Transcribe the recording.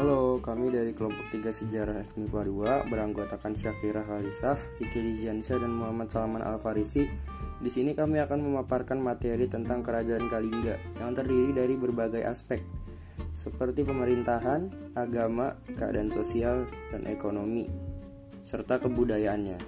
halo kami dari kelompok 3 Sejarah ekonomi 2 beranggotakan Syakira Khalisah, Vicky Liziansyah, dan Muhammad Salman Al-Farisi. Di sini kami akan memaparkan materi tentang Kerajaan Kalingga yang terdiri dari berbagai aspek seperti pemerintahan, agama, keadaan sosial, dan ekonomi, serta kebudayaannya.